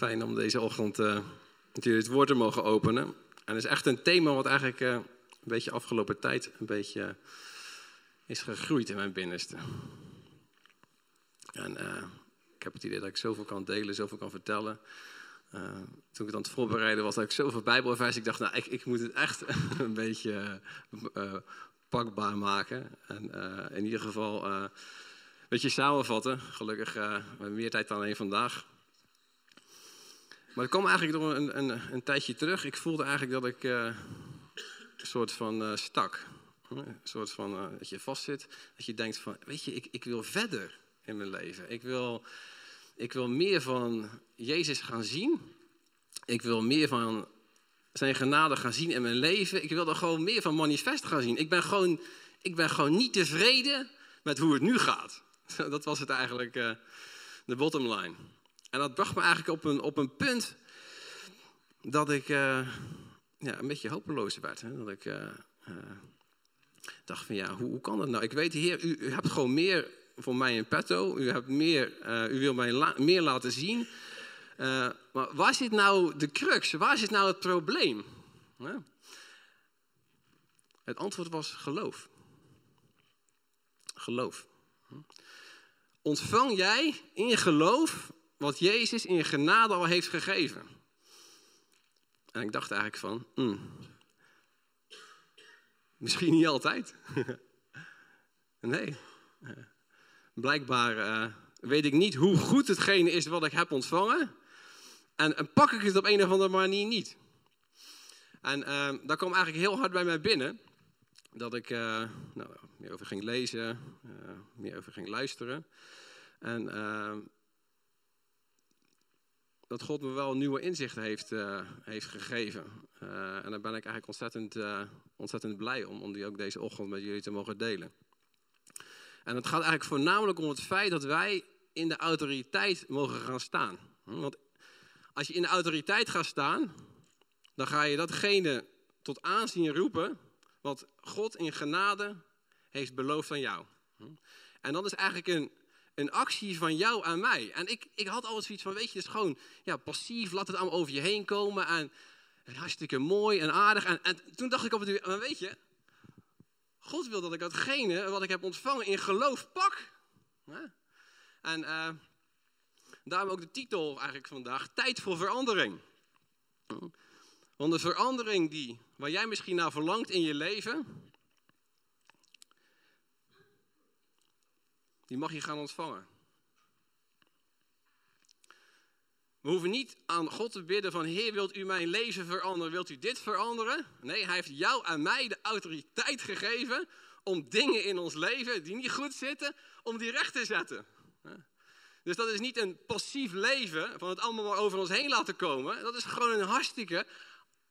Fijn om deze ochtend uh, het woord te mogen openen. En het is echt een thema wat eigenlijk uh, een beetje afgelopen tijd een beetje uh, is gegroeid in mijn binnenste. En ik heb het idee dat ik zoveel kan delen, zoveel kan vertellen. toen ik het aan het voorbereiden was, had ik zoveel bijbelvers. Ik dacht, nou, ik, ik moet het echt een beetje pakbaar maken. En in ieder geval een beetje samenvatten. Gelukkig meer tijd dan alleen vandaag. Maar dat kwam eigenlijk door een, een, een, tijdje terug. Ik voelde eigenlijk dat ik uh, een soort van uh, stak. Een soort van uh, dat je vastzit. Dat je denkt van, weet je, ik, ik wil verder in mijn leven. Ik wil, ik wil meer van Jezus gaan zien. Ik wil meer van zijn genade gaan zien in mijn leven. Ik wil er gewoon meer van manifest gaan zien. Ik ben gewoon, ik ben gewoon niet tevreden met hoe het nu gaat. Dat was het eigenlijk, de bottom line. En dat bracht me eigenlijk op een, op een punt dat ik uh, ja, een beetje hopeloos werd. Hè? Dat ik uh, uh, dacht van ja, hoe, hoe kan dat nou? Ik weet, Heer, u, u, hebt gewoon meer voor mij in petto. U, hebt meer, u wil mij meer laten zien. maar waar zit nou de crux? Waar zit nou het probleem? Het antwoord was geloof. Geloof. Ontvang jij in geloof wat Jezus in genade al heeft gegeven. En ik dacht eigenlijk van, hmm, misschien niet altijd. nee, blijkbaar uh, weet ik niet hoe goed hetgene is wat ik heb ontvangen. En, en pak ik het op een of andere manier niet. En uh, dat kwam eigenlijk heel hard bij mij binnen. Dat ik uh, nou, meer over ging lezen, meer over ging luisteren. En dat God me wel nieuwe inzichten heeft, uh, heeft gegeven. Uh, en daar ben ik eigenlijk ontzettend, uh, ontzettend blij om, om die ook deze ochtend met jullie te mogen delen. En het gaat eigenlijk voornamelijk om het feit dat wij in de autoriteit mogen gaan staan. Want als je in de autoriteit gaat staan, dan ga je datgene tot aanzien roepen wat God in genade heeft beloofd aan jou. En dat is eigenlijk een, een actie van jou aan mij. En ik, ik had altijd zoiets van, weet je, is gewoon ja, passief, laat het allemaal over je heen komen. En, hartstikke mooi en aardig. En, en toen dacht ik op het maar weet je, God wil dat ik datgene wat ik heb ontvangen in geloof pak. En uh, daarom ook de titel eigenlijk vandaag, Tijd voor verandering. Want de verandering die, waar jij misschien naar verlangt in je leven, die mag je gaan ontvangen. We hoeven niet aan God te bidden van, Heer, wilt u mijn leven veranderen? Wilt u dit veranderen? Nee, hij heeft jou en mij de autoriteit gegeven om dingen in ons leven die niet goed zitten, om die recht te zetten. Dus dat is niet een passief leven, van het allemaal maar over ons heen laten komen. Dat is gewoon een hartstikke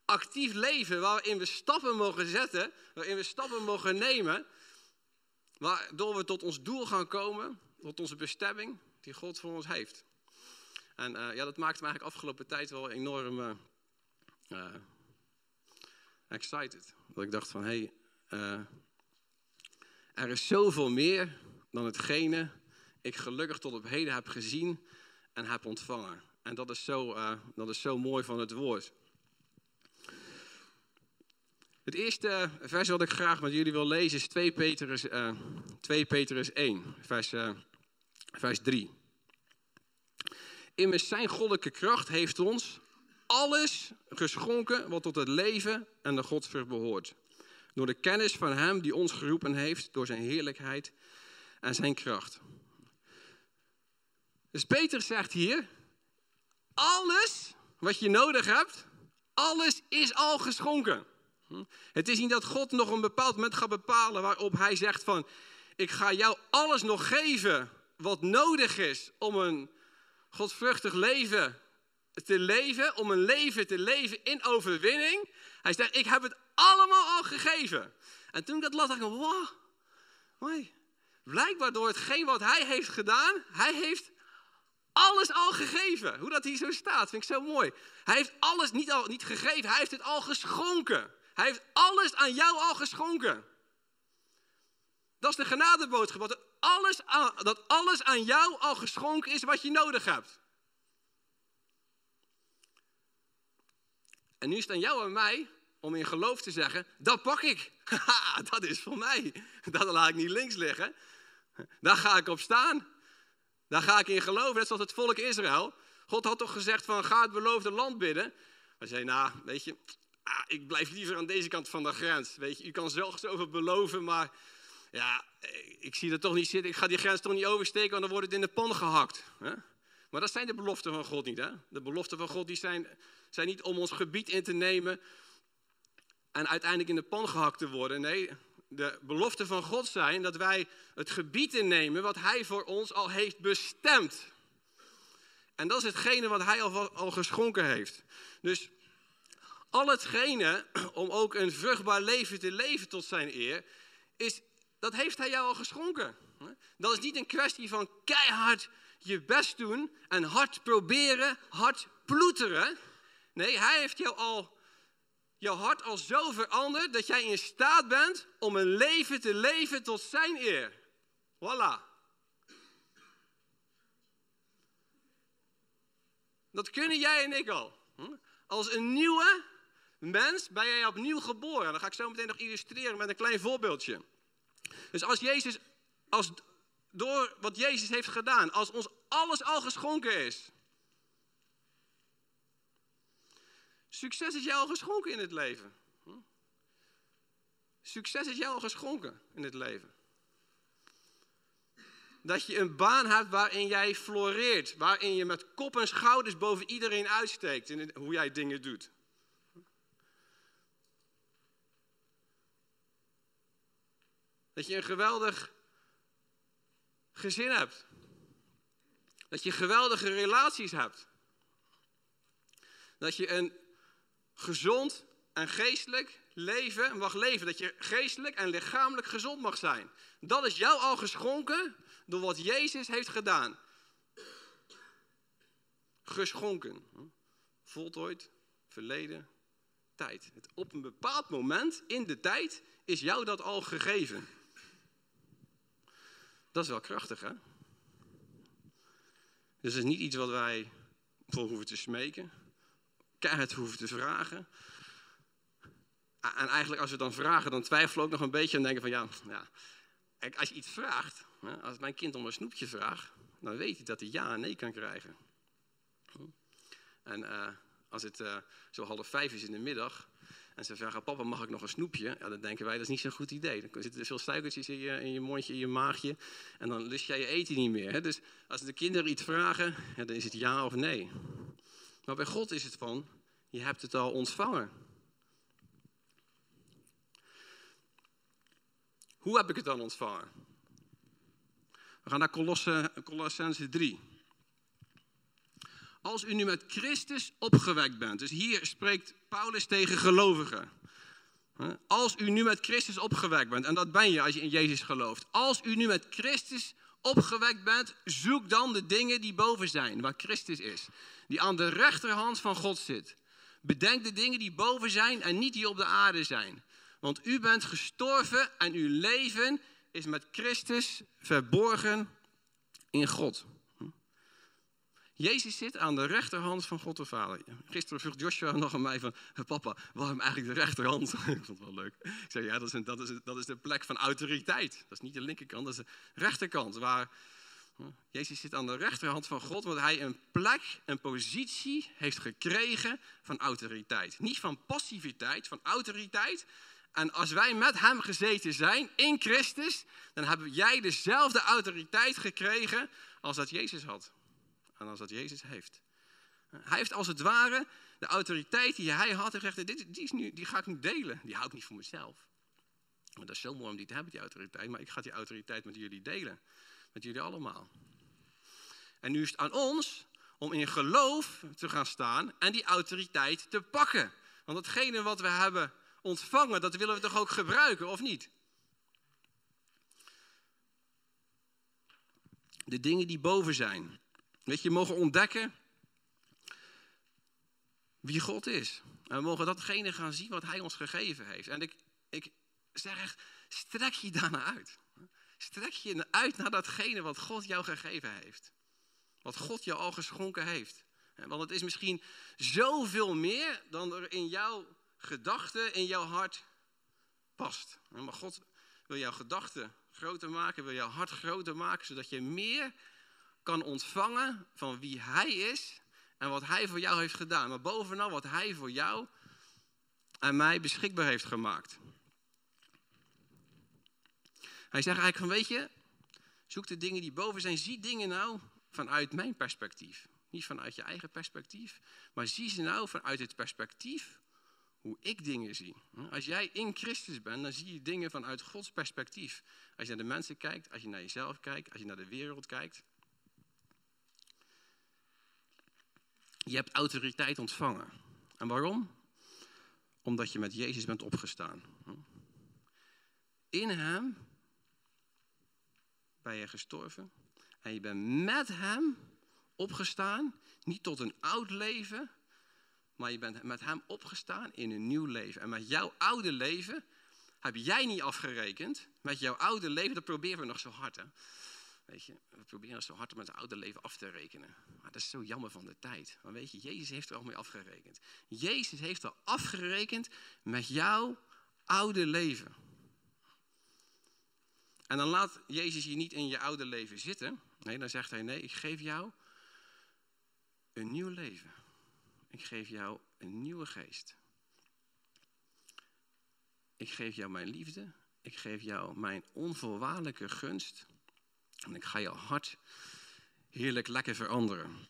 actief leven waarin we stappen mogen zetten, waarin we stappen mogen nemen Waardoor we tot ons doel gaan komen, tot onze bestemming die God voor ons heeft. En uh, ja, dat maakte me eigenlijk afgelopen tijd wel enorm uh, uh, excited. Dat ik dacht van, hé, hey, er is zoveel meer dan hetgene ik gelukkig tot op heden heb gezien en heb ontvangen. En dat is zo, dat is zo mooi van het woord. Het eerste vers wat ik graag met jullie wil lezen is 2 Petrus, uh, 2 Petrus 1, vers, uh, vers 3. Immers zijn goddelijke kracht heeft ons alles geschonken wat tot het leven en de godsvrucht behoort. Door de kennis van hem die ons geroepen heeft door zijn heerlijkheid en zijn kracht. Dus Petrus zegt hier, alles wat je nodig hebt, alles is al geschonken. Hm? Het is niet dat God nog een bepaald moment gaat bepalen waarop hij zegt van, ik ga jou alles nog geven wat nodig is om een godvruchtig leven te leven, om een leven te leven in overwinning. Hij zegt, ik heb het allemaal al gegeven. En toen ik dat las, dacht ik, wow, mooi. Blijkbaar door hetgeen wat hij heeft gedaan, hij heeft alles al gegeven. Hoe dat hier zo staat, vind ik zo mooi. Hij heeft alles niet, al, niet gegeven, hij heeft het al geschonken. Hij heeft alles aan jou al geschonken. Dat is de genadeboodschap. Dat alles, aan, dat alles aan jou al geschonken is wat je nodig hebt. En nu is het aan jou en mij om in geloof te zeggen, dat pak ik. Dat is voor mij. Dat laat ik niet links liggen. Daar ga ik op staan. Daar ga ik in geloven, net zoals het volk Israël. God had toch gezegd van ga het beloofde land bidden. Hij zei, nou, weet je, ah, ik blijf liever aan deze kant van de grens. Weet je, u kan zelfs zoveel beloven, maar ja, ik zie dat toch niet zitten. Ik ga die grens toch niet oversteken, want dan wordt het in de pan gehakt. Hè? Maar dat zijn de beloften van God niet. Hè? De beloften van God die zijn, zijn niet om ons gebied in te nemen en uiteindelijk in de pan gehakt te worden. Nee, de beloften van God zijn dat wij het gebied innemen wat Hij voor ons al heeft bestemd. En dat is hetgene wat Hij al, al geschonken heeft. Dus al hetgene om ook een vruchtbaar leven te leven tot zijn eer, is, dat heeft Hij jou al geschonken. Dat is niet een kwestie van keihard je best doen en hard proberen, hard ploeteren. Nee, Hij heeft jou al jouw hart al zo veranderd dat jij in staat bent om een leven te leven tot zijn eer. Voilà. Dat kunnen jij en ik al. Hm? Als een nieuwe mens ben jij opnieuw geboren. Dat ga ik zo meteen nog illustreren met een klein voorbeeldje. Dus als Jezus, als door wat Jezus heeft gedaan, als ons alles al geschonken is, Succes is jou al geschonken in het leven. Hm? Succes is jou al geschonken in het leven. Dat je een baan hebt waarin jij floreert. Waarin je met kop en schouders boven iedereen uitsteekt in hoe jij dingen doet. Dat je een geweldig gezin hebt. Dat je geweldige relaties hebt. Dat je een gezond en geestelijk leven mag leven. Dat je geestelijk en lichamelijk gezond mag zijn. Dat is jou al geschonken door wat Jezus heeft gedaan. Geschonken. Voltooid, verleden, tijd. Op een bepaald moment in de tijd is jou dat al gegeven. Dat is wel krachtig, hè? Dus het is niet iets wat wij voor hoeven te smeken keihard hoeven te vragen. En eigenlijk als we dan vragen, dan twijfelen we ook nog een beetje en denken van ja, als je iets vraagt, als mijn kind om een snoepje vraagt, dan weet hij dat hij ja en nee kan krijgen. En uh, als het uh, zo half vijf is in de middag en ze vragen, papa mag ik nog een snoepje? Ja, dan denken wij, dat is niet zo'n goed idee. Dan zitten er veel suikertjes in je, in je mondje, in je maagje en dan lust jij je eten niet meer. Hè? Dus als de kinderen iets vragen, dan is het ja of nee. Maar bij God is het van, je hebt het al ontvangen. Hoe heb ik het dan ontvangen? We gaan naar Colosse, Colossense 3. Als u nu met Christus opgewekt bent, dus hier spreekt Paulus tegen gelovigen. Als u nu met Christus opgewekt bent, en dat ben je als je in Jezus gelooft. Als u nu met Christus opgewekt bent, zoek dan de dingen die boven zijn, waar Christus is. Die aan de rechterhand van God zit. Bedenk de dingen die boven zijn en niet die op de aarde zijn. Want u bent gestorven en uw leven is met Christus verborgen in God. Jezus zit aan de rechterhand van God de Vader. Gisteren vroeg Joshua nog aan mij van, papa, waarom eigenlijk de rechterhand? Ik vond het wel leuk. Ik zei, ja, dat is, dat, is, dat is de plek van autoriteit. Dat is niet de linkerkant, dat is de rechterkant. Waar Jezus zit aan de rechterhand van God, want hij een plek, een positie heeft gekregen van autoriteit. Niet van passiviteit, van autoriteit. En als wij met hem gezeten zijn in Christus, dan hebben jij dezelfde autoriteit gekregen als dat Jezus had. En als dat Jezus heeft. Hij heeft als het ware de autoriteit die hij had en gezegd, dit, die, is nu, die ga ik nu delen. Die hou ik niet voor mezelf. Maar dat is zo mooi om die te hebben, die autoriteit. Maar ik ga die autoriteit met jullie delen. Met jullie allemaal. En nu is het aan ons om in geloof te gaan staan en die autoriteit te pakken. Want datgene wat we hebben ontvangen, dat willen we toch ook gebruiken, of niet? De dingen die boven zijn. Weet je, mogen ontdekken wie God is. En we mogen datgene gaan zien wat Hij ons gegeven heeft. En ik, ik zeg echt, strek je daarna uit. Strek je uit naar datgene wat God jou gegeven heeft. Wat God jou al geschonken heeft. Want het is misschien zoveel meer dan er in jouw gedachten, in jouw hart past. Maar God wil jouw gedachten groter maken, wil jouw hart groter maken, zodat je meer kan ontvangen van wie Hij is en wat Hij voor jou heeft gedaan. Maar bovenal wat Hij voor jou en mij beschikbaar heeft gemaakt. Hij zegt eigenlijk van, weet je, zoek de dingen die boven zijn. Zie dingen nou vanuit mijn perspectief. Niet vanuit je eigen perspectief, maar zie ze nou vanuit het perspectief hoe ik dingen zie. Als jij in Christus bent, dan zie je dingen vanuit Gods perspectief. Als je naar de mensen kijkt, als je naar jezelf kijkt, als je naar de wereld kijkt. Je hebt autoriteit ontvangen. En waarom? Omdat je met Jezus bent opgestaan. In Hem ben je gestorven. En je bent met Hem opgestaan. Niet tot een oud leven, maar je bent met Hem opgestaan in een nieuw leven. En met jouw oude leven heb jij niet afgerekend. Met jouw oude leven, dat proberen we nog zo hard. Hè? Weet je, we proberen zo hard om het oude leven af te rekenen. Maar dat is zo jammer van de tijd. Maar weet je, Jezus heeft er al mee afgerekend. Jezus heeft al afgerekend met jouw oude leven. En dan laat Jezus je niet in je oude leven zitten. Nee, dan zegt hij, nee, ik geef jou een nieuw leven. Ik geef jou een nieuwe geest. Ik geef jou mijn liefde. Ik geef jou mijn onvoorwaardelijke gunst. En ik ga jouw hart heerlijk lekker veranderen.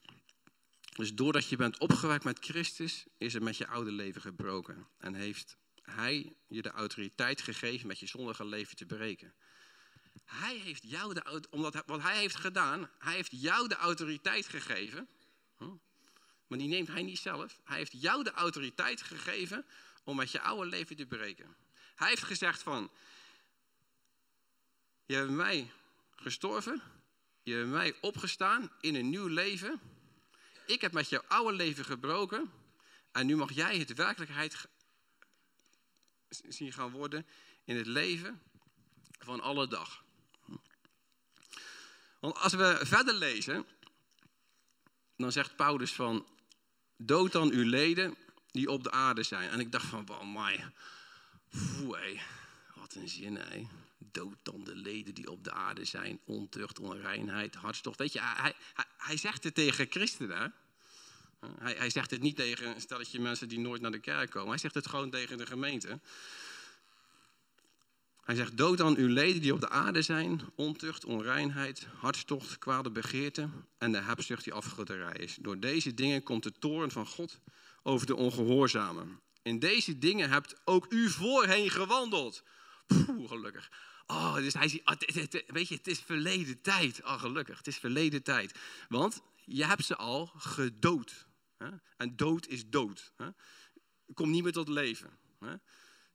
Dus doordat je bent opgewekt met Christus, is er met je oude leven gebroken. En heeft Hij je de autoriteit gegeven met je zondige leven te breken. Hij heeft jou de, omdat wat hij heeft gedaan, hij heeft jou de autoriteit gegeven. Maar die neemt hij niet zelf. Hij heeft jou de autoriteit gegeven om met je oude leven te breken. Hij heeft gezegd van, je hebt mij gestorven, je hebt mij opgestaan in een nieuw leven. Ik heb met jouw oude leven gebroken en nu mag jij het werkelijkheid zien gaan worden in het leven van alle dag. Want als we verder lezen, dan zegt Paulus van, dood dan uw leden die op de aarde zijn. En ik dacht van, wow, my, wat een zin, hé. Dood dan de leden die op de aarde zijn, ontucht, onreinheid, hartstocht. Weet je, hij, hij, hij zegt het tegen christenen, hij, hij, zegt het niet tegen stelletje mensen die nooit naar de kerk komen. Hij zegt het gewoon tegen de gemeente. Hij zegt, dood dan uw leden die op de aarde zijn, ontucht, onreinheid, hartstocht, kwade begeerte en de hebzucht die afgoderij is. Door deze dingen komt de toren van God over de ongehoorzamen. In deze dingen hebt ook u voorheen gewandeld. Poeh, gelukkig. Oh, dus hij ziet, ah, weet je, het is verleden tijd. Oh, gelukkig, het is verleden tijd. Want je hebt ze al gedood. En dood is dood. Komt niet meer tot leven.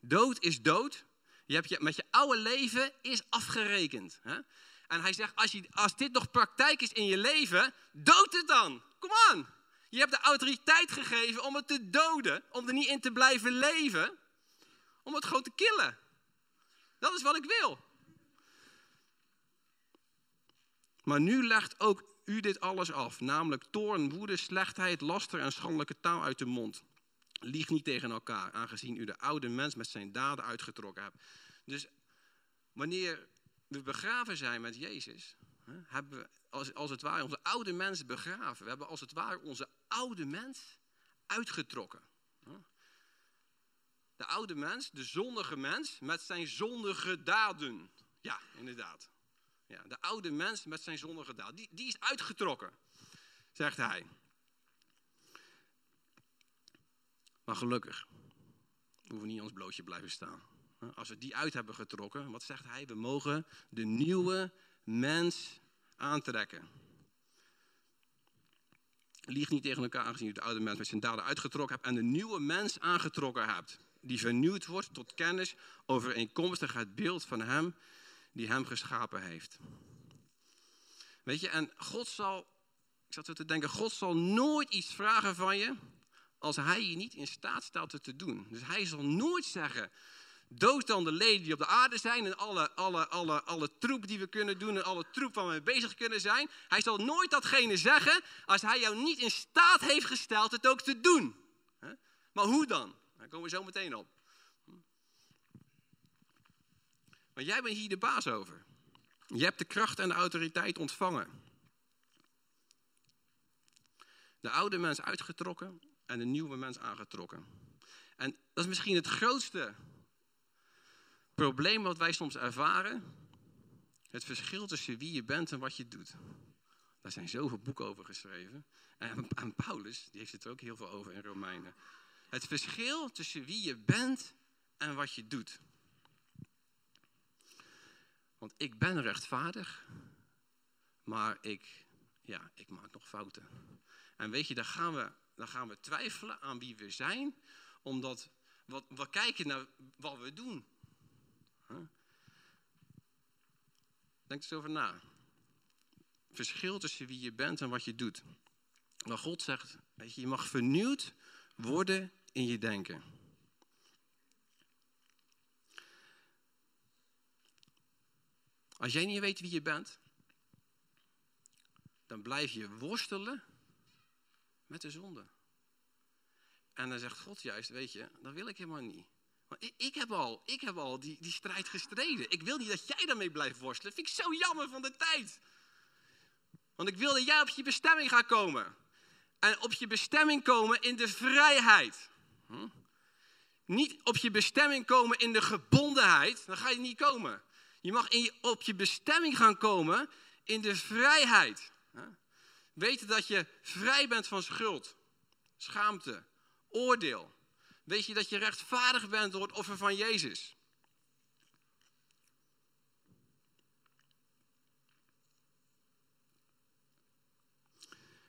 Dood is dood. Je hebt je, met je oude leven is afgerekend. Hè? En hij zegt, als, je, als dit nog praktijk is in je leven, dood het dan. Kom aan. Je hebt de autoriteit gegeven om het te doden, om er niet in te blijven leven, om het gewoon te killen. Dat is wat ik wil. Maar nu legt ook u dit alles af, namelijk toorn, woede, slechtheid, laster en schandelijke taal uit de mond. Lieg niet tegen elkaar, aangezien u de oude mens met zijn daden uitgetrokken hebt. Dus wanneer we begraven zijn met Jezus, hebben we als, als het ware onze oude mens begraven. We hebben als het ware onze oude mens uitgetrokken. De oude mens, de zondige mens met zijn zondige daden. Ja, inderdaad. Ja, de oude mens met zijn zondige daden. Die, die is uitgetrokken, zegt hij. Maar gelukkig, we hoeven niet ons blootje blijven staan. Als we die uit hebben getrokken, wat zegt hij? We mogen de nieuwe mens aantrekken. Lieg niet tegen elkaar, aangezien je de oude mens met zijn daden uitgetrokken hebt en de nieuwe mens aangetrokken hebt. Die vernieuwd wordt tot kennis overeenkomstig het beeld van hem die hem geschapen heeft. Weet je, en God zal, ik zat zo te denken, God zal nooit iets vragen van je als hij je niet in staat stelt het te doen. Dus hij zal nooit zeggen, dood dan de leden die op de aarde zijn en alle, alle, alle, alle troep die we kunnen doen en alle troep waar we mee bezig kunnen zijn. Hij zal nooit datgene zeggen als hij jou niet in staat heeft gesteld het ook te doen. Maar hoe dan? Daar komen we zo meteen op. Maar jij bent hier de baas over. Je hebt de kracht en de autoriteit ontvangen. De oude mens uitgetrokken en de nieuwe mens aangetrokken. En dat is misschien het grootste probleem wat wij soms ervaren. Het verschil tussen wie je bent en wat je doet. Daar zijn zoveel boeken over geschreven. En, en Paulus die heeft het er ook heel veel over in Romeinen. Het verschil tussen wie je bent en wat je doet. Want ik ben rechtvaardig, maar ik, ja, ik maak nog fouten. En weet je, dan gaan we, dan gaan we twijfelen aan wie we zijn, omdat wat, we kijken naar wat we doen. Denk eens over na. Verschil tussen wie je bent en wat je doet. Maar God zegt, weet je, je mag vernieuwd worden in je denken. Als jij niet weet wie je bent, dan blijf je worstelen met de zonde. En dan zegt God juist, weet je, dat wil ik helemaal niet. Want ik, ik heb al, ik heb al die, die strijd gestreden. Ik wil niet dat jij daarmee blijft worstelen. Vind ik zo jammer van de tijd. Want ik wil dat jij op je bestemming gaat komen. En op je bestemming komen in de vrijheid. Hm? Niet op je bestemming komen in de gebondenheid. Dan ga je niet komen. Je mag in je, op je bestemming gaan komen in de vrijheid. Weten dat je vrij bent van schuld, schaamte, oordeel. Weet je dat je rechtvaardig bent door het offer van Jezus.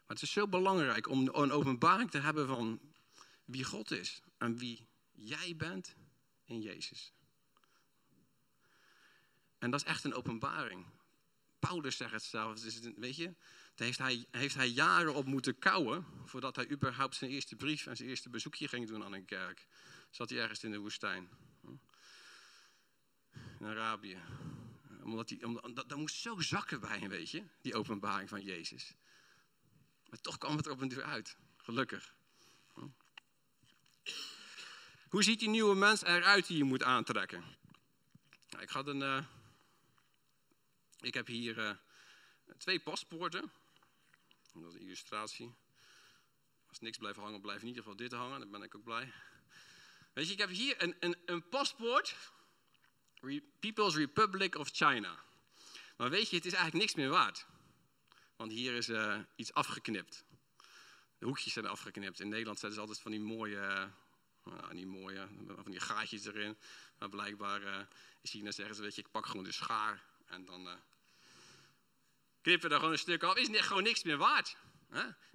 Het is zo belangrijk om een openbaring te hebben van wie God is en wie jij bent in Jezus. En dat is echt een openbaring. Paulus zegt het zelf, weet je, daar heeft hij, heeft hij jaren op moeten kouwen voordat hij überhaupt zijn eerste brief en zijn eerste bezoekje ging doen aan een kerk. Zat hij ergens in de woestijn. In Arabië. Omdat hij, omdat, dat, moest zo zakken bij hem, weet je, die openbaring van Jezus. Maar toch kwam het er op een duur uit. Gelukkig. Hoe ziet die nieuwe mens eruit die je moet aantrekken? Nou, ik, had een, uh, ik heb hier uh, twee paspoorten. Dat is een illustratie. Als niks blijft hangen, blijft in ieder geval dit hangen. Dan ben ik ook blij. Weet je, ik heb hier een, een, een paspoort. People's Republic of China. Maar weet je, het is eigenlijk niks meer waard. Want hier is uh, iets afgeknipt. Hoekjes zijn afgeknipt. In Nederland zetten ze altijd van die mooie, uh, nou, niet mooie, van die gaatjes erin. Maar blijkbaar uh, in China zeggen ze, weet je, ik pak gewoon de schaar en dan knippen er gewoon een stuk af. Is net gewoon niks meer waard.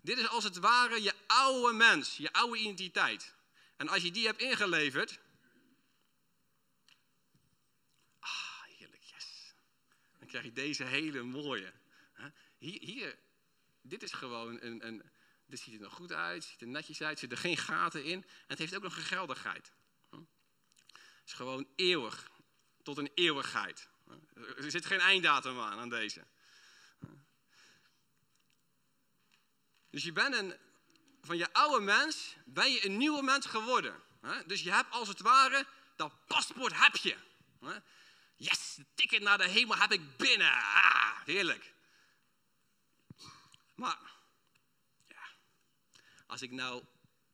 Dit is als het ware je oude mens, je oude identiteit. En als je die hebt ingeleverd. Ah, heerlijk, yes. Dan krijg je deze hele mooie. Hier, hier dit is gewoon een, een. Dit ziet er nog goed uit, ziet er netjes uit, zit er geen gaten in. En het heeft ook nog een geldigheid. Het is gewoon eeuwig, tot een eeuwigheid. Er zit geen einddatum aan, aan deze. Dus je bent een, van je oude mens, ben je een nieuwe mens geworden. Dus je hebt als het ware, dat paspoort heb je. Yes, de ticket naar de hemel heb ik binnen. Ah, heerlijk. Maar, als ik nou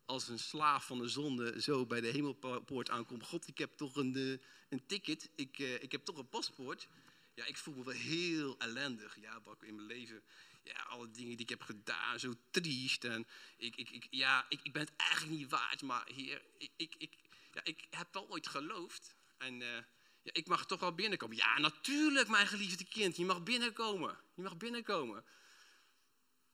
als een slaaf van de zonde zo bij de hemelpoort aankom. God, ik heb toch een, eh, een ticket, ik, uh, ik heb toch een paspoort. Ja, ik voel me wel heel ellendig. Ja, bak in mijn leven ja, alle dingen die ik heb gedaan, zo triest. En ik, ik, ik, ja, ik, ik ben het eigenlijk niet waard, maar heer, ik, ik, ik, ja, ik heb wel ooit geloofd. En uh, ja, ik mag toch wel binnenkomen. Ja, natuurlijk, mijn geliefde kind, je mag binnenkomen. Je mag binnenkomen.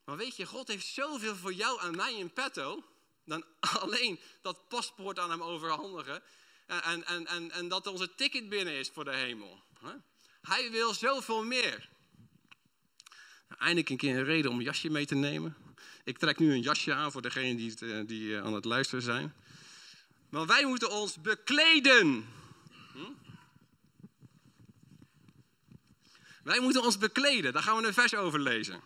Maar weet je, God heeft zoveel voor jou en mij in petto. Dan alleen dat paspoort aan hem overhandigen. En, en, en, en dat onze ticket binnen is voor de hemel. Hij wil zoveel meer. Nou, eindelijk een keer een reden om een jasje mee te nemen. Ik trek nu een jasje aan voor degenen die, eh, die eh, aan het luisteren zijn. Maar wij moeten ons bekleden. Hm? Wij moeten ons bekleden. Daar gaan we een vers over lezen.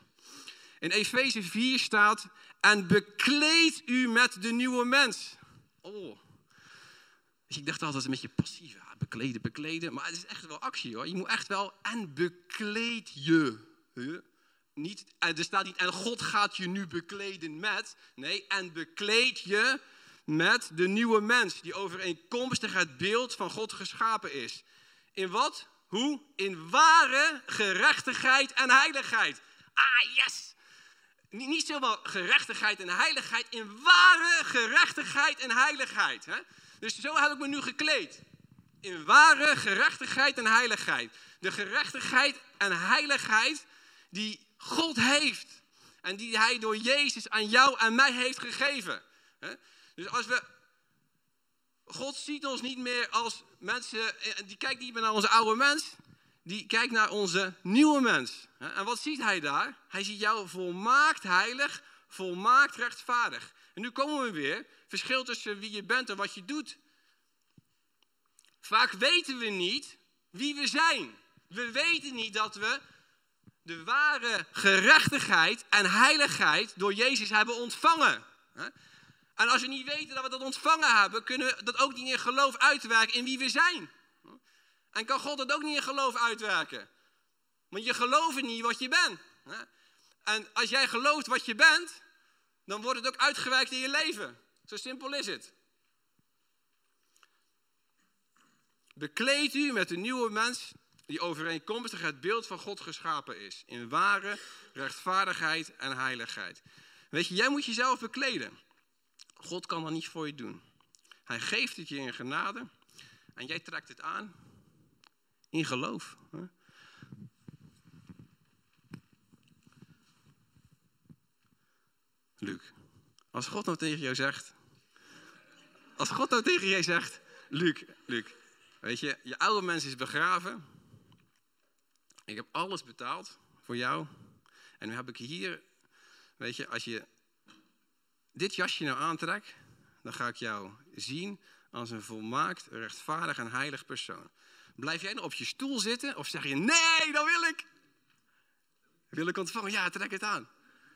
In Efeze 4 staat, en bekleed u met de nieuwe mens. Oh. Dus ik dacht altijd een beetje passief. Ja, bekleden, bekleden. Maar het is echt wel actie hoor. Je moet echt wel, en bekleed je. Niet, er staat niet, en God gaat je nu bekleden met. Nee, en bekleed je met de nieuwe mens. Die overeenkomstig het beeld van God geschapen is. In wat? Hoe? In ware gerechtigheid en heiligheid. Ah, yes! Niet, zoveel gerechtigheid en heiligheid, in ware gerechtigheid en heiligheid. Hè? Dus zo heb ik me nu gekleed. In ware gerechtigheid en heiligheid. De gerechtigheid en heiligheid die God heeft. En die Hij door Jezus aan jou en mij heeft gegeven. Dus als we. God ziet ons niet meer als mensen. Eh, die kijkt niet meer naar onze oude mens. Die kijkt naar onze nieuwe mens. En wat ziet hij daar? Hij ziet jou volmaakt heilig, volmaakt rechtvaardig. En nu komen we weer. Verschil tussen wie je bent en wat je doet. Vaak weten we niet wie we zijn. We weten niet dat we de ware gerechtigheid en heiligheid door Jezus hebben ontvangen. En als we niet weten dat we dat ontvangen hebben, kunnen we dat ook niet in geloof uitwerken in wie we zijn. En kan God dat ook niet in geloof uitwerken. Want je gelooft niet wat je bent. En als jij gelooft wat je bent, dan wordt het ook uitgewerkt in je leven. Zo simpel is het. Bekleed u met de nieuwe mens die overeenkomstig het beeld van God geschapen is. In ware rechtvaardigheid en heiligheid. Weet je, jij moet jezelf bekleden. God kan dat niet voor je doen. Hij geeft het je in genade en jij trekt het aan in geloof. Luc, als God nou tegen jou zegt, als God nou tegen jij zegt, Luc, Luc, weet je, je oude mens is begraven. Ik heb alles betaald voor jou. En nu heb ik hier, weet je, als je dit jasje nou aantrekt, dan ga ik jou zien als een volmaakt, rechtvaardig en heilig persoon. Blijf jij nou op je stoel zitten of zeg je, nee, dat wil ik. Wil ik ontvangen? Ja, trek het aan.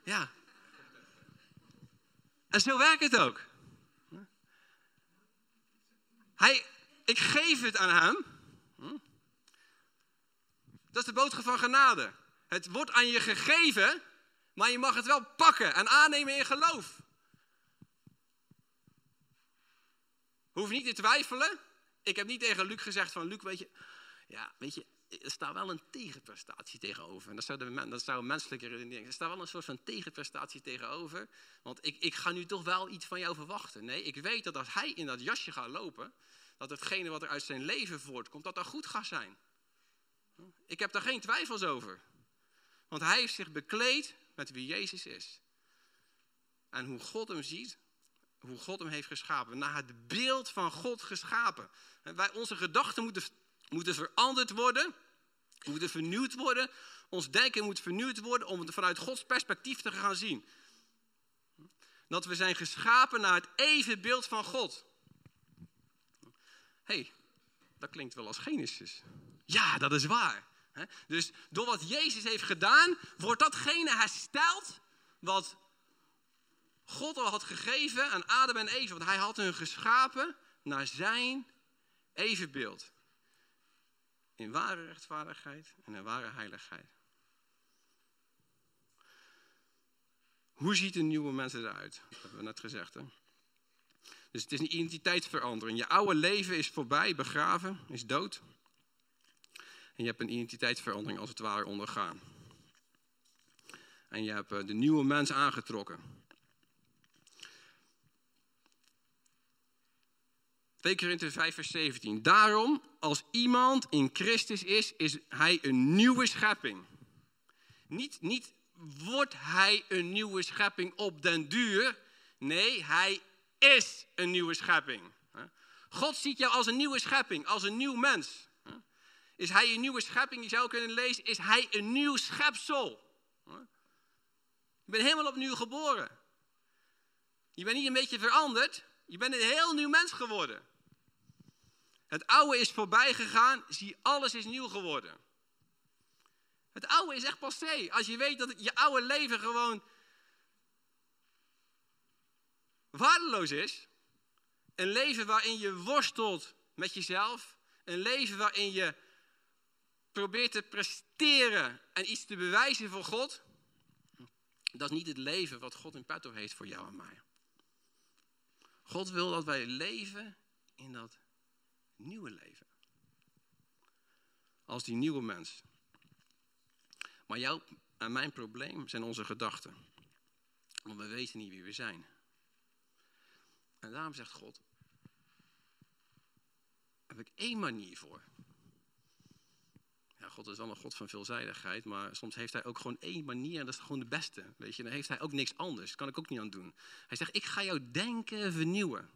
Ja. En zo werkt het ook. Hij, ik geef het aan hem. Dat is de boodschap van genade. Het wordt aan je gegeven, maar je mag het wel pakken en aannemen in geloof. Hoef niet te twijfelen. Ik heb niet tegen Luc gezegd van, Luc, weet je, ja, weet je, er staat wel een tegenprestatie tegenover. En dat zou, de, zou menselijke redenering Er staat wel een soort van tegenprestatie tegenover. Want ik, ik ga nu toch wel iets van jou verwachten. Nee, ik weet dat als hij in dat jasje gaat lopen, dat hetgene wat er uit zijn leven voortkomt, dat dat goed gaat zijn. Ik heb daar geen twijfels over. Want hij heeft zich bekleed met wie Jezus is. En hoe God hem ziet, hoe God hem heeft geschapen. Naar het beeld van God geschapen. wij, onze gedachten moeten, moeten veranderd worden. Moeten vernieuwd worden. Ons denken moet vernieuwd worden om het vanuit Gods perspectief te gaan zien. Dat we zijn geschapen naar het evenbeeld van God. hey, dat klinkt wel als Genesis. Ja, dat is waar. Dus door wat Jezus heeft gedaan, wordt datgene hersteld wat God al had gegeven aan Adam en Eva. Want hij had hun geschapen naar zijn evenbeeld. In ware rechtvaardigheid en in ware heiligheid. Hoe ziet een nieuwe mens eruit? Dat hebben we net gezegd. Hè? Dus het is een identiteitsverandering. Je oude leven is voorbij, begraven, is dood. En je hebt een identiteitsverandering als het ware ondergaan. En je hebt eh, de nieuwe mens aangetrokken. 2 Korinther 5 vers 17. Daarom, als iemand in Christus is, is hij een nieuwe schepping. Niet, niet wordt hij een nieuwe schepping op den duur. Nee, hij is een nieuwe schepping. God ziet jou als een nieuwe schepping, als een nieuw mens. Is hij een nieuwe schepping? Je zou kunnen lezen, is hij een nieuw schepsel? Je bent helemaal opnieuw geboren. Je bent niet een beetje veranderd. Je bent een heel nieuw mens geworden. Het oude is voorbij gegaan, zie alles is nieuw geworden. Het oude is echt passé. Als je weet dat je oude leven gewoon waardeloos is. Een leven waarin je worstelt met jezelf. Een leven waarin je probeert te presteren en iets te bewijzen voor God. Dat is niet het leven wat God in petto heeft voor jou en mij. God wil dat wij leven in dat nieuwe leven. Als die nieuwe mens. Maar jouw en mijn probleem zijn onze gedachten. Want we weten niet wie we zijn. En daarom zegt God, heb ik één manier voor. Ja, God is wel een God van veelzijdigheid, maar soms heeft hij ook gewoon één manier en dat is gewoon de beste. Weet je, dan heeft hij ook niks anders. Daar kan ik ook niet aan doen. Hij zegt, ik ga jouw denken vernieuwen.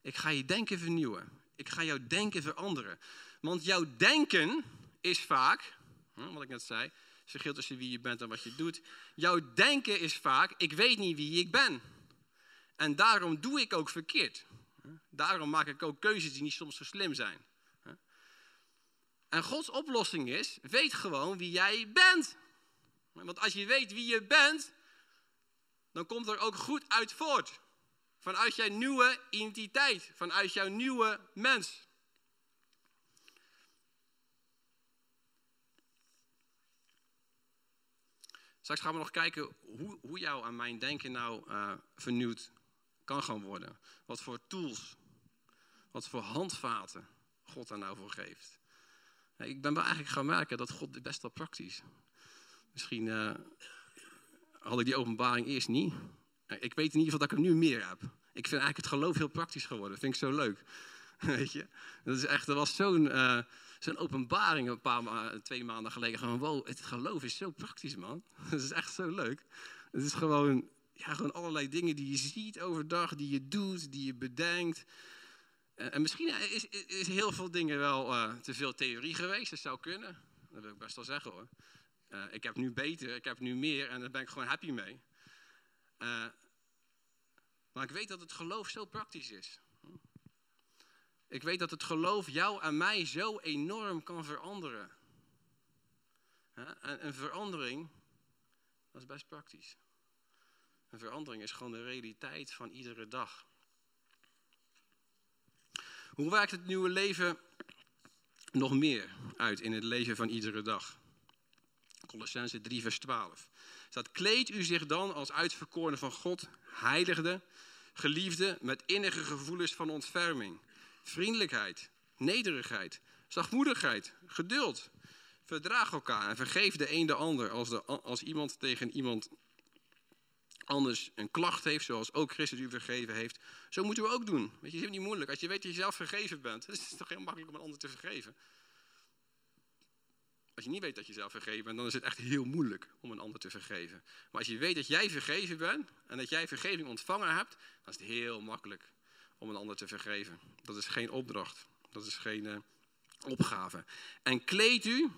Ik ga je denken vernieuwen. Ik ga jouw denken veranderen. Want jouw denken is vaak, wat ik net zei, het verschil tussen wie je bent en wat je doet. Jouw denken is vaak, ik weet niet wie ik ben. En daarom doe ik ook verkeerd. Daarom maak ik ook keuzes die niet soms zo slim zijn. En Gods oplossing is, weet gewoon wie jij bent. Want als je weet wie je bent, dan komt er ook goed uit voort. Vanuit jouw nieuwe identiteit, vanuit jouw nieuwe mens. Straks gaan we nog kijken hoe, hoe jou aan mijn denken nou uh, vernieuwd kan gaan worden. Wat voor tools, wat voor handvaten God daar nou voor geeft. Ik ben wel eigenlijk gaan merken dat God best wel praktisch. Misschien uh, had ik die openbaring eerst niet. Ik weet in ieder geval dat ik hem nu meer heb. Ik vind eigenlijk het geloof heel praktisch geworden. Dat vind ik zo leuk. Weet je? Dat, is echt, er was zo'n uh, zo'n openbaring een paar twee maanden geleden. Gewoon, wow, het geloof is zo praktisch, man. Dat is echt zo leuk. Het is gewoon, ja, gewoon allerlei dingen die je ziet overdag, die je doet, die je bedenkt. Eh, en misschien is, is heel veel dingen wel uh, te veel theorie geweest. Dat zou kunnen. Dat wil ik best wel zeggen hoor. Ik heb nu beter, ik heb nu meer en daar ben ik gewoon happy mee. Maar ik weet dat het geloof zo praktisch is. Ik weet dat het geloof jou en mij zo enorm kan veranderen. En een verandering, is best praktisch. Een verandering is gewoon de realiteit van iedere dag. Hoe werkt het nieuwe leven nog meer uit in het leven van iedere dag? Colossense 3, vers 12. Staat, kleed u zich dan als uitverkorene van God, heiligde, geliefde, met innige gevoelens van ontferming, vriendelijkheid, nederigheid, zachtmoedigheid, geduld. Verdraag elkaar en vergeef de een de ander als, de, als iemand tegen iemand anders een klacht heeft, zoals ook Christus u vergeven heeft. Zo moeten we ook doen. Weet je, het is niet moeilijk. Als je weet dat je zelf vergeven bent, is het toch heel makkelijk om een ander te vergeven. Als je niet weet dat je zelf vergeven bent, dan is het echt heel moeilijk om een ander te vergeven. Maar als je weet dat jij vergeven bent en dat jij vergeving ontvangen hebt, dan is het heel makkelijk om een ander te vergeven. Dat is geen opdracht. Dat is geen uh, opgave. En kleed u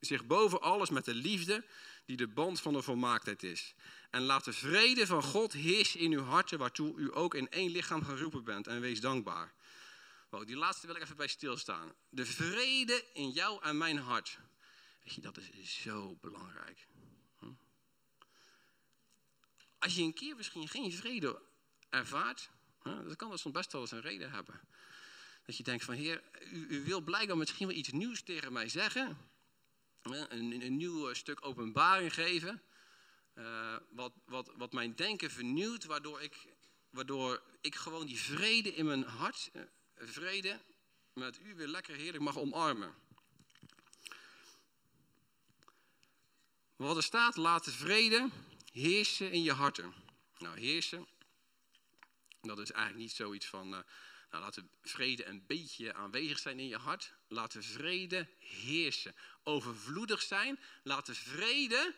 zich boven alles met de liefde die de band van de volmaaktheid is. En laat de vrede van God heersen in uw harten, waartoe u ook in één lichaam geroepen bent. En wees dankbaar. Wow, die laatste wil ik even bij stilstaan. De vrede in jou en mijn hart. Dat is zo belangrijk. Hm? Als je een keer misschien geen vrede ervaart, hè, dan kan dat soms best wel eens een reden hebben. Dat je denkt van, heer, u, u wil blijkbaar misschien wel iets nieuws tegen mij zeggen. Een, een nieuw stuk openbaring geven. Uh, wat, wat, wat mijn denken vernieuwt, waardoor ik, waardoor ik gewoon die vrede in mijn hart, uh, vrede met u weer lekker heerlijk mag omarmen. Wat er staat, laat de vrede heersen in je harten. Nou, heersen, dat is eigenlijk niet zoiets van, uh, nou, laat de vrede een beetje aanwezig zijn in je hart. Laat de vrede heersen. Overvloedig zijn. Laat de vrede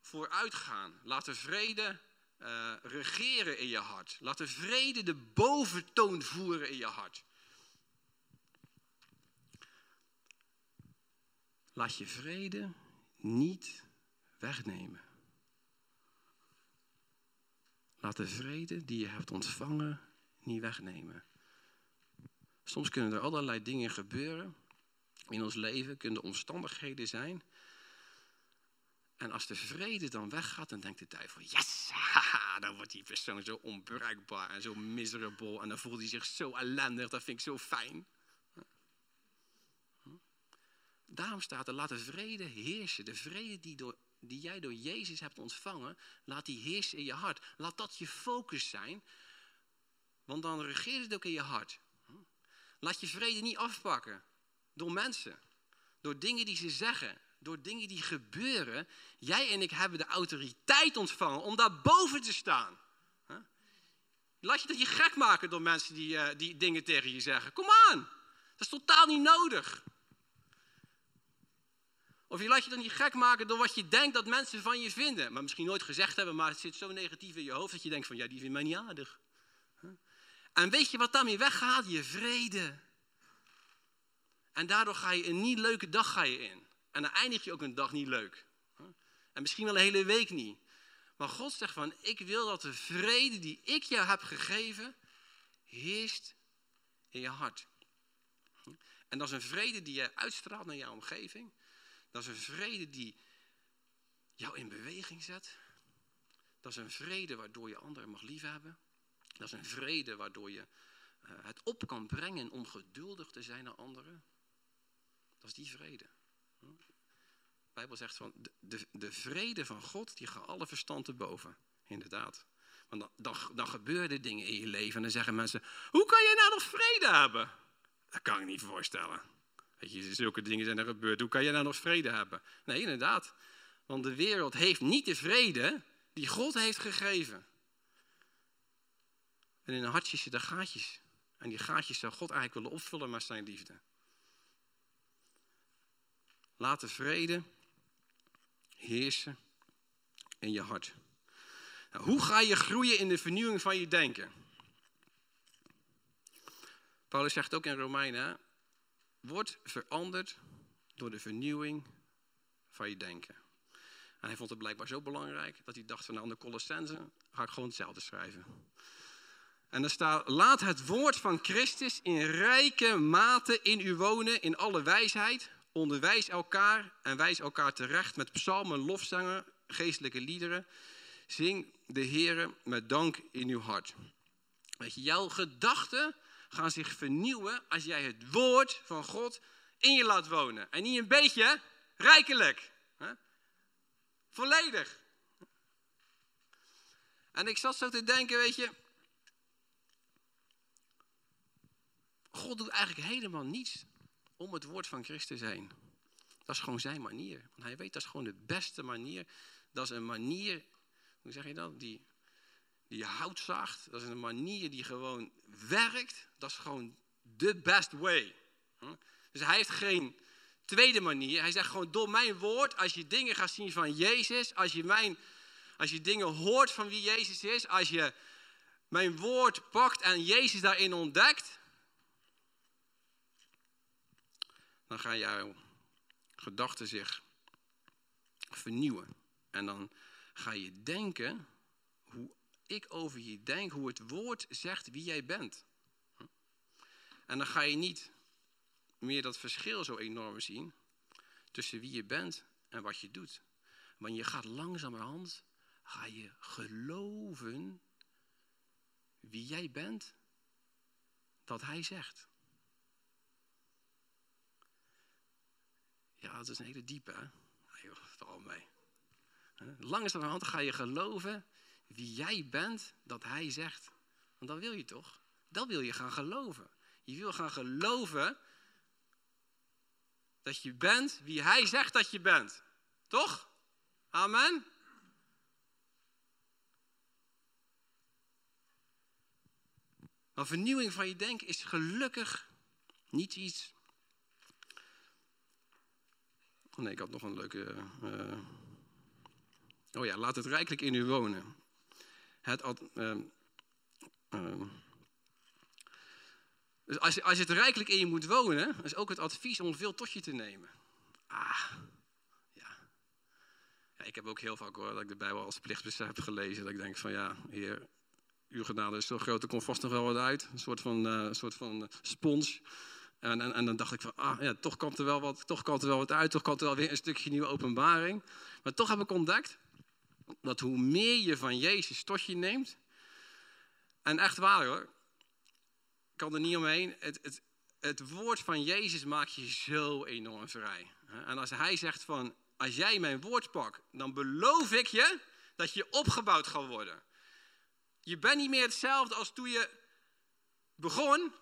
vooruitgaan. Laat de vrede uh, regeren in je hart. Laat de vrede de boventoon voeren in je hart. Laat je vrede niet wegnemen. Laat de vrede die je hebt ontvangen niet wegnemen. Soms kunnen er allerlei dingen gebeuren in ons leven, kunnen omstandigheden zijn. En als de vrede dan weggaat, dan denkt de duivel, yes, haha, dan wordt die persoon zo onbruikbaar en zo miserable. En dan voelt hij zich zo ellendig, dat vind ik zo fijn. Daarom staat er, laat de vrede heersen. De vrede die, door, die jij door Jezus hebt ontvangen, laat die heersen in je hart. Laat dat je focus zijn, want dan regeert het ook in je hart. Laat je vrede niet afpakken door mensen, door dingen die ze zeggen, door dingen die gebeuren. Jij en ik hebben de autoriteit ontvangen om daar boven te staan. Laat je dat je gek maken door mensen die, uh, die dingen tegen je zeggen. Kom aan, dat is totaal niet nodig. Of je laat je dan niet gek maken door wat je denkt dat mensen van je vinden. Maar misschien nooit gezegd hebben, maar het zit zo negatief in je hoofd dat je denkt van ja, die vindt mij niet aardig. En weet je wat daarmee weggaat? Je vrede. En daardoor ga je een niet leuke dag ga je in. En dan eindig je ook een dag niet leuk. En misschien wel een hele week niet. Maar God zegt van, ik wil dat de vrede die ik jou heb gegeven, heerst in je hart. En dat is een vrede die je uitstraalt naar jouw omgeving. Dat is een vrede die jou in beweging zet. Dat is een vrede waardoor je anderen mag liefhebben. Dat is een vrede waardoor je uh, het op kan brengen om geduldig te zijn naar anderen. Dat is die vrede. De Bijbel zegt van de, de, de vrede van God, die gaat alle verstand te boven. Inderdaad. Want dan, dan, dan gebeuren dingen in je leven en dan zeggen mensen, hoe kan je nou nog vrede hebben? Dat kan ik niet voorstellen. Weet je, zulke dingen zijn er gebeurd. Hoe kan je nou nog vrede hebben? Nee, inderdaad. Want de wereld heeft niet de vrede die God heeft gegeven. En in een hartje zitten gaatjes. En die gaatjes zou God eigenlijk willen opvullen met zijn liefde. Laat de vrede heersen in je hart. Nou, hoe ga je groeien in de vernieuwing van je denken? Paulus zegt ook in Romeinen, word veranderd door de vernieuwing van je denken. En hij vond het blijkbaar zo belangrijk dat hij dacht van nou, de Colossense ga ik gewoon hetzelfde schrijven. En er staat, laat het woord van Christus in rijke mate in u wonen, in alle wijsheid. Onderwijs elkaar en wijs elkaar terecht met psalmen, lofzangen, geestelijke liederen. Zing de Heere met dank in uw hart. Weet je, jouw gedachten gaan zich vernieuwen als jij het woord van God in je laat wonen. En niet een beetje, rijkelijk. Volledig. En ik zat zo te denken, weet je, God doet eigenlijk helemaal niets om het woord van Christus heen. Dat is gewoon zijn manier. Want hij weet dat is gewoon de beste manier. Dat is een manier, hoe zeg je dat? Die, die hout zaagt. Dat is een manier die gewoon werkt. Dat is gewoon de best way. Dus hij heeft geen tweede manier. Hij zegt gewoon door mijn woord, als je dingen gaat zien van Jezus, als je, mijn, als je dingen hoort van wie Jezus is, als je mijn woord pakt en Jezus daarin ontdekt, dan gaan jouw gedachten zich vernieuwen. En dan ga je denken ik over je denk, hoe het woord zegt wie jij bent. En dan ga je niet meer dat verschil zo enorm zien tussen wie je bent en wat je doet. Want je gaat langzamerhand, ga je geloven wie jij bent, dat hij zegt. Ja, dat is een hele diepe, hè? Nee, mee. Langzamerhand ga je geloven wie jij bent, dat hij zegt. Want dan wil je toch? Dan wil je gaan geloven. Je wil gaan geloven dat je bent wie hij zegt dat je bent. Toch? Amen. Maar vernieuwing van je denken is gelukkig niet iets Oh nee, ik had nog een leuke. Uh... oh ja, laat het rijkelijk in u wonen. Het, uh, uh, dus als als het rijkelijk in je moet wonen, is ook het advies om veel tot je te nemen. Ah, ja. ja. Ik heb ook heel vaak hoor, dat ik de Bijbel als plichtbesef heb gelezen. Dat ik denk van ja, heer, uw genade is zo groot, er komt vast nog wel wat uit. Een soort van, uh, soort van spons. En, en, en, dan dacht ik van, ah ja, toch komt, er wel wat, toch komt er wel wat uit, toch komt er wel weer een stukje nieuwe openbaring. Maar toch heb ik ontdekt dat hoe meer je van Jezus tot je neemt, en echt waar hoor, ik kan er niet omheen, het, het, het woord van Jezus maakt je zo enorm vrij. En als hij zegt van, als jij mijn woord pakt, dan beloof ik je dat je opgebouwd gaat worden. Je bent niet meer hetzelfde als toen je begon.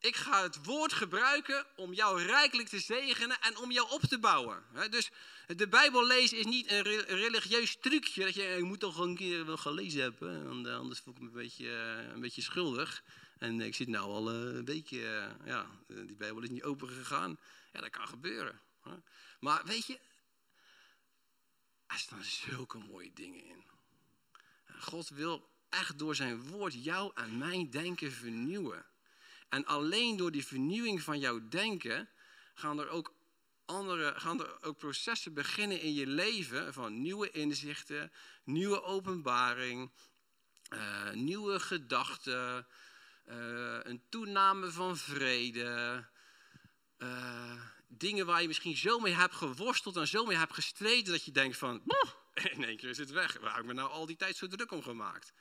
Ik ga het woord gebruiken om jou rijkelijk te zegenen en om jou op te bouwen. Dus de Bijbel lezen is niet een religieus trucje. Dat je, ik moet toch een keer wel gelezen hebben, eh, anders voel ik me een beetje, eh, een beetje schuldig. En ik zit nou al eh, een beetje, ja, die Bijbel is niet open gegaan. Ja, dat kan gebeuren. Maar weet je, er staan zulke mooie dingen in. God wil echt door zijn woord jou en mijn denken vernieuwen. En alleen door die vernieuwing van jouw denken gaan er ook andere, gaan er ook processen beginnen in je leven van nieuwe inzichten, nieuwe openbaring, uh, nieuwe gedachten, uh, een toename van vrede. Uh, dingen waar je misschien zo mee hebt geworsteld en zo mee hebt gestreden dat je denkt van, in één keer is het weg. Waar heb ik me nou al die tijd zo druk om gemaakt?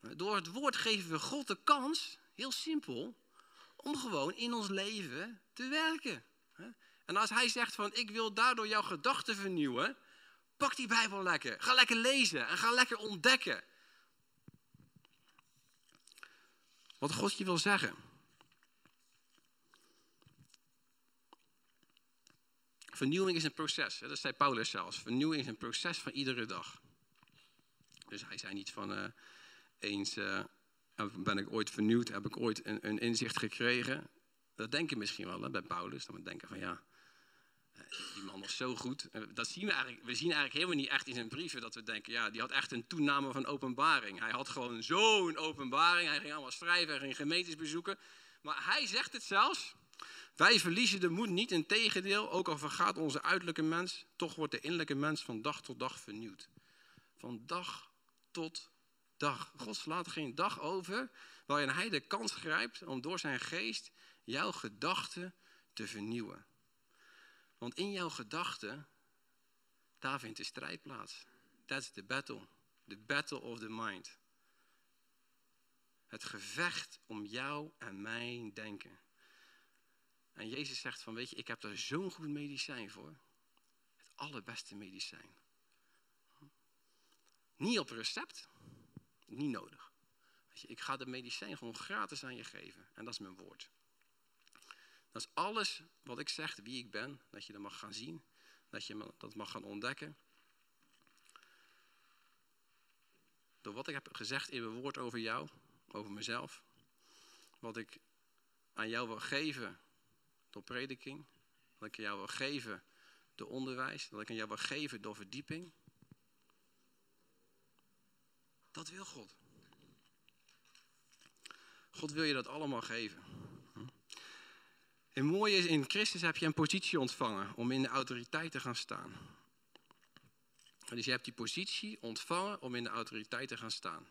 Door het woord geven we God de kans, heel simpel, om gewoon in ons leven te werken. En als hij zegt van, ik wil daardoor jouw gedachten vernieuwen, pak die Bijbel lekker. Ga lekker lezen en ga lekker ontdekken. Wat God je wil zeggen. Vernieuwing is een proces. Dat zei Paulus zelfs. Vernieuwing is een proces van iedere dag. Dus hij zei niet van uh, eens uh, ben ik ooit vernieuwd, heb ik ooit een, een inzicht gekregen. Dat denken misschien wel hè, bij Paulus. Dan we denken van ja, eh, die man was zo goed. Dat zien we eigenlijk. We zien eigenlijk helemaal niet echt in zijn brieven dat we denken, ja, die had echt een toename van openbaring. Hij had gewoon zo'n openbaring. Hij ging allemaal schrijven, hij ging gemeentes bezoeken. Maar hij zegt het zelfs. Wij verliezen de moed niet, in tegendeel, ook al vergaat onze uiterlijke mens, toch wordt de innerlijke mens van dag tot dag vernieuwd. Van dag tot God slaat geen dag over waarin hij de kans grijpt om door zijn geest jouw gedachten te vernieuwen. Want in jouw gedachten, daar vindt de strijd plaats. That's the battle. The battle of the mind. Het gevecht om jou en mijn denken. En Jezus zegt van, weet je, ik heb daar zo'n goed medicijn voor. Het allerbeste medicijn. Niet op recept, niet nodig. Je, ik ga de medicijn gewoon gratis aan je geven. En dat is mijn woord. Dat is alles wat ik zeg, wie ik ben, dat je dat mag gaan zien. Dat je dat mag gaan ontdekken. Door wat ik heb gezegd in mijn woord over jou, over mezelf. Wat ik aan jou wil geven door prediking. Dat ik jou wil geven door onderwijs. Dat ik aan jou wil geven door verdieping. Dat wil God. God wil je dat allemaal geven. Het mooie is, in Christus heb je een positie ontvangen om in de autoriteit te gaan staan. Dus je hebt die positie ontvangen om in de autoriteit te gaan staan.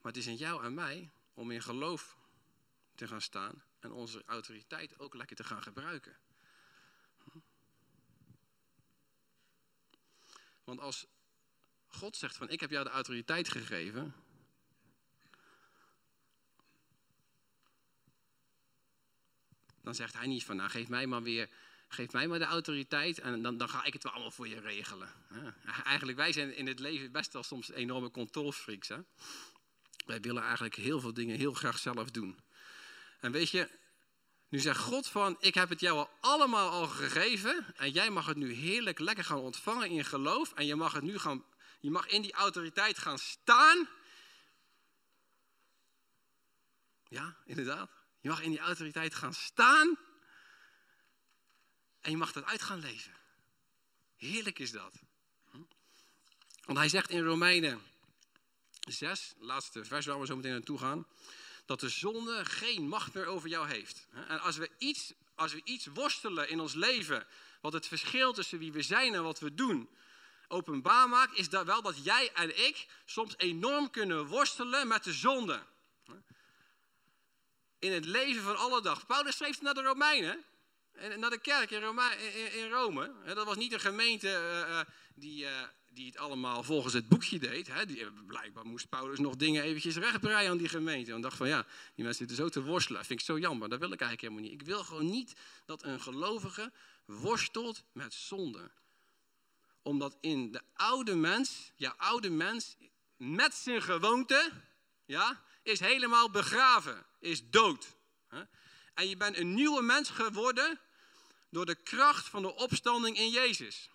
Maar het is in jou en mij om in geloof te gaan staan en onze autoriteit ook lekker te gaan gebruiken. Want als God zegt van ik heb jou de autoriteit gegeven. Dan zegt hij niet van nou geef mij maar weer, geef mij maar de autoriteit en dan, dan ga ik het wel allemaal voor je regelen. Eigenlijk wij zijn in het leven best wel soms enorme controlfreaks. Hè? Wij willen eigenlijk heel veel dingen heel graag zelf doen. En weet je, nu zegt God van, ik heb het jou al allemaal al gegeven en jij mag het nu heerlijk lekker gaan ontvangen in geloof en je mag het nu gaan, je mag in die autoriteit gaan staan. Ja, inderdaad. Je mag in die autoriteit gaan staan en je mag dat uit gaan leven. Heerlijk is dat. Want hij zegt in Romeinen 6, laatste vers waar we zo meteen naartoe gaan, dat de zonde geen macht meer over jou heeft. En als we iets, als we iets worstelen in ons leven, wat het verschil tussen wie we zijn en wat we doen, openbaar maakt, is dat wel dat jij en ik soms enorm kunnen worstelen met de zonde. In het leven van alle dag. Paulus schreef naar de Romeinen. En naar de kerk in, Rome. Dat was niet een gemeente uh, die, uh, die het allemaal volgens het boekje deed. Hè. Die, blijkbaar moest Paulus nog dingen eventjes rechtbreien aan die gemeente. En dacht van ja, die mensen zitten zo te worstelen. Dat vind ik zo jammer, dat wil ik eigenlijk helemaal niet. Ik wil gewoon niet dat een gelovige worstelt met zonde. Omdat in de oude mens, jouw oude mens, met zijn gewoonte, ja, is helemaal begraven, is dood. En je bent een nieuwe mens geworden door de kracht van de opstanding in Jezus.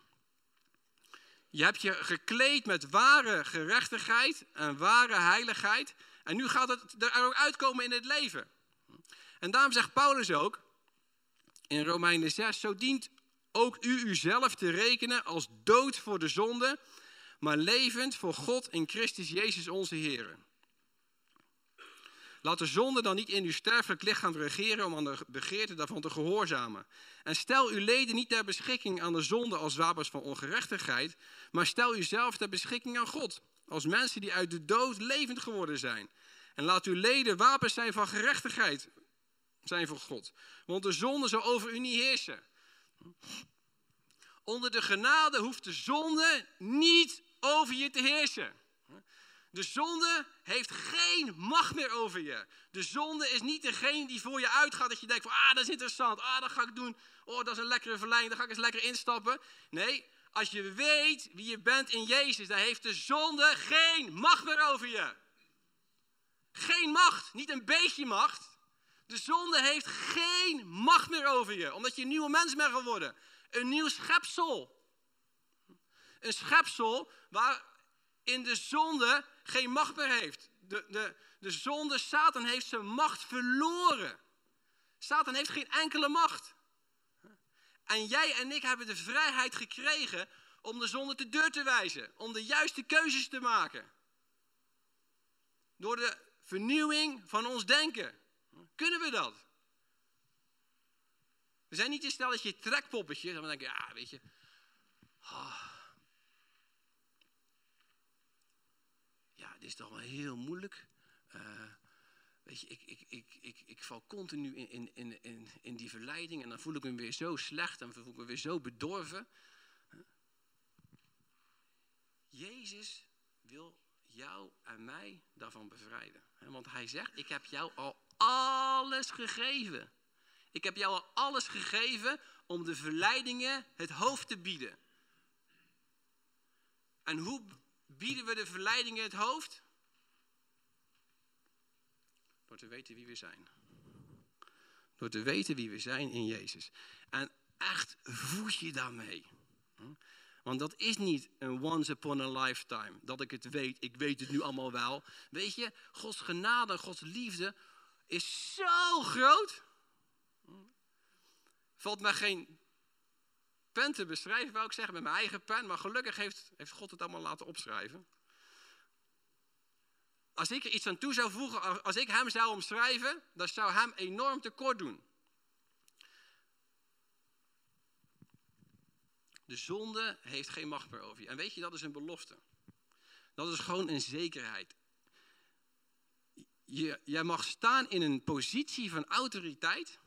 Je hebt je gekleed met ware gerechtigheid en ware heiligheid. En nu gaat het er ook uitkomen in het leven. En daarom zegt Paulus ook in Romeinen 6: Zo dient ook u uzelf te rekenen als dood voor de zonde, maar levend voor God in Christus Jezus onze Heer. Laat de zonde dan niet in uw sterfelijk lichaam regeren om aan de begeerte daarvan te gehoorzamen. En stel uw leden niet ter beschikking aan de zonde als wapens van ongerechtigheid, maar stel uzelf ter beschikking aan God, als mensen die uit de dood levend geworden zijn. En laat uw leden wapens zijn van gerechtigheid, zijn voor God. Want de zonde zal over u niet heersen. Onder de genade hoeft de zonde niet over je te heersen. De zonde heeft geen macht meer over je. De zonde is niet degene die voor je uitgaat dat je denkt van, ah, dat is interessant, ah, dat ga ik doen. Oh, dat is een lekkere verleiding, daar ga ik eens lekker instappen. Nee, als je weet wie je bent in Jezus, dan heeft de zonde geen macht meer over je. Geen macht, niet een beetje macht. De zonde heeft geen macht meer over je, omdat je een nieuwe mens bent geworden. Een nieuw schepsel. Een schepsel waar in de zonde geen macht meer heeft. De, de, de zonde, Satan heeft zijn macht verloren. Satan heeft geen enkele macht. En jij en ik hebben de vrijheid gekregen om de zonde te deur te wijzen. Om de juiste keuzes te maken. Door de vernieuwing van ons denken. Kunnen we dat? We zijn niet een stelletje trekpoppetjes. En we denken, ja, weet je. Oh, dit is toch wel heel moeilijk. Uh, weet je, ik, ik, ik, ik, ik val continu in, in, in, in, in die verleiding en dan voel ik me weer zo slecht en voel ik me weer zo bedorven. Jezus wil jou en mij daarvan bevrijden. Want hij zegt, ik heb jou al alles gegeven. Ik heb jou al alles gegeven om de verleidingen het hoofd te bieden. En hoe bieden we de verleidingen het hoofd? Door te weten wie we zijn. Door te weten wie we zijn in Jezus. En echt voed je daarmee. Want dat is niet een once upon a lifetime. Dat ik het weet, ik weet het nu allemaal wel. Weet je, Gods genade, Gods liefde is zo groot. Valt mij geen pen te beschrijven, wou ik zeggen, met mijn eigen pen. Maar gelukkig heeft, heeft God het allemaal laten opschrijven. Als ik er iets aan toe zou voegen, als ik hem zou omschrijven, dat zou hem enorm tekort doen. De zonde heeft geen macht meer over je. En weet je, dat is een belofte. Dat is gewoon een zekerheid. Je, jij mag staan in een positie van autoriteit,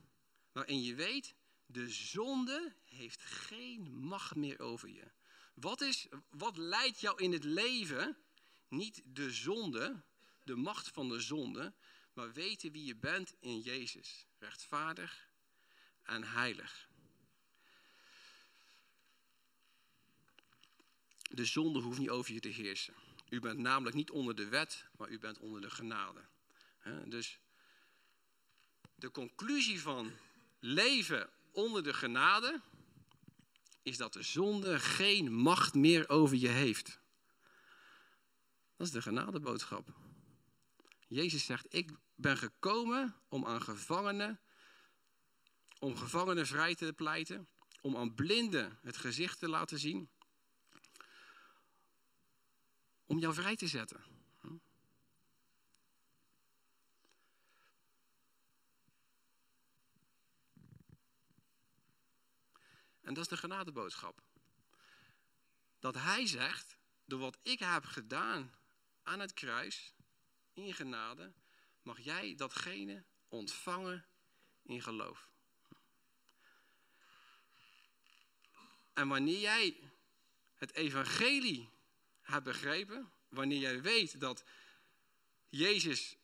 waarin je weet, de zonde heeft geen macht meer over je. Wat, is, wat leidt jou in het leven? Niet de zonde, de macht van de zonde, maar weten wie je bent in Jezus. Rechtvaardig en heilig. De zonde hoeft niet over je te heersen. U bent namelijk niet onder de wet, maar u bent onder de genade. Dus de conclusie van leven onder de genade is dat de zonde geen macht meer over je heeft. Dat is de genadeboodschap. Jezus zegt, ik ben gekomen om aan gevangenen, om gevangenen vrij te pleiten, om aan blinden het gezicht te laten zien, om jou vrij te zetten. En dat is de genadeboodschap. dat hij zegt, door wat ik heb gedaan aan het kruis, in genade, mag jij datgene ontvangen in geloof. En wanneer jij het evangelie hebt begrepen, wanneer jij weet dat Jezus,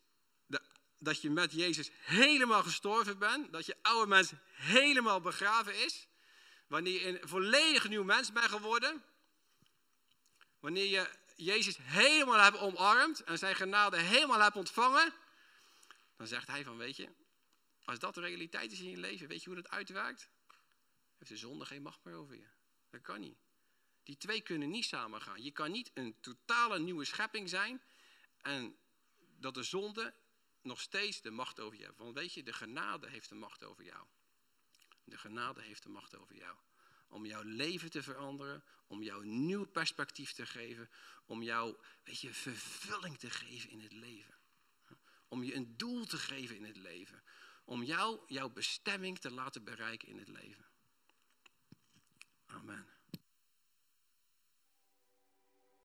dat je met Jezus helemaal gestorven bent, dat je oude mens helemaal begraven is, wanneer je een volledig nieuw mens bent geworden, wanneer je Jezus helemaal hebt omarmd en zijn genade helemaal hebt ontvangen, dan zegt hij van, weet je, als dat de realiteit is in je leven, weet je hoe dat uitwerkt? Heeft de zonde geen macht meer over je. Dat kan niet. Die twee kunnen niet samengaan. Je kan niet een totale nieuwe schepping zijn en dat de zonde nog steeds de macht over je hebt. Want weet je, de genade heeft de macht over jou. De genade heeft de macht over jou. Om jouw leven te veranderen, om jou een nieuw perspectief te geven, om jou, weet je, vervulling te geven in het leven. Om je een doel te geven in het leven. Om jou, jouw bestemming te laten bereiken in het leven. Amen.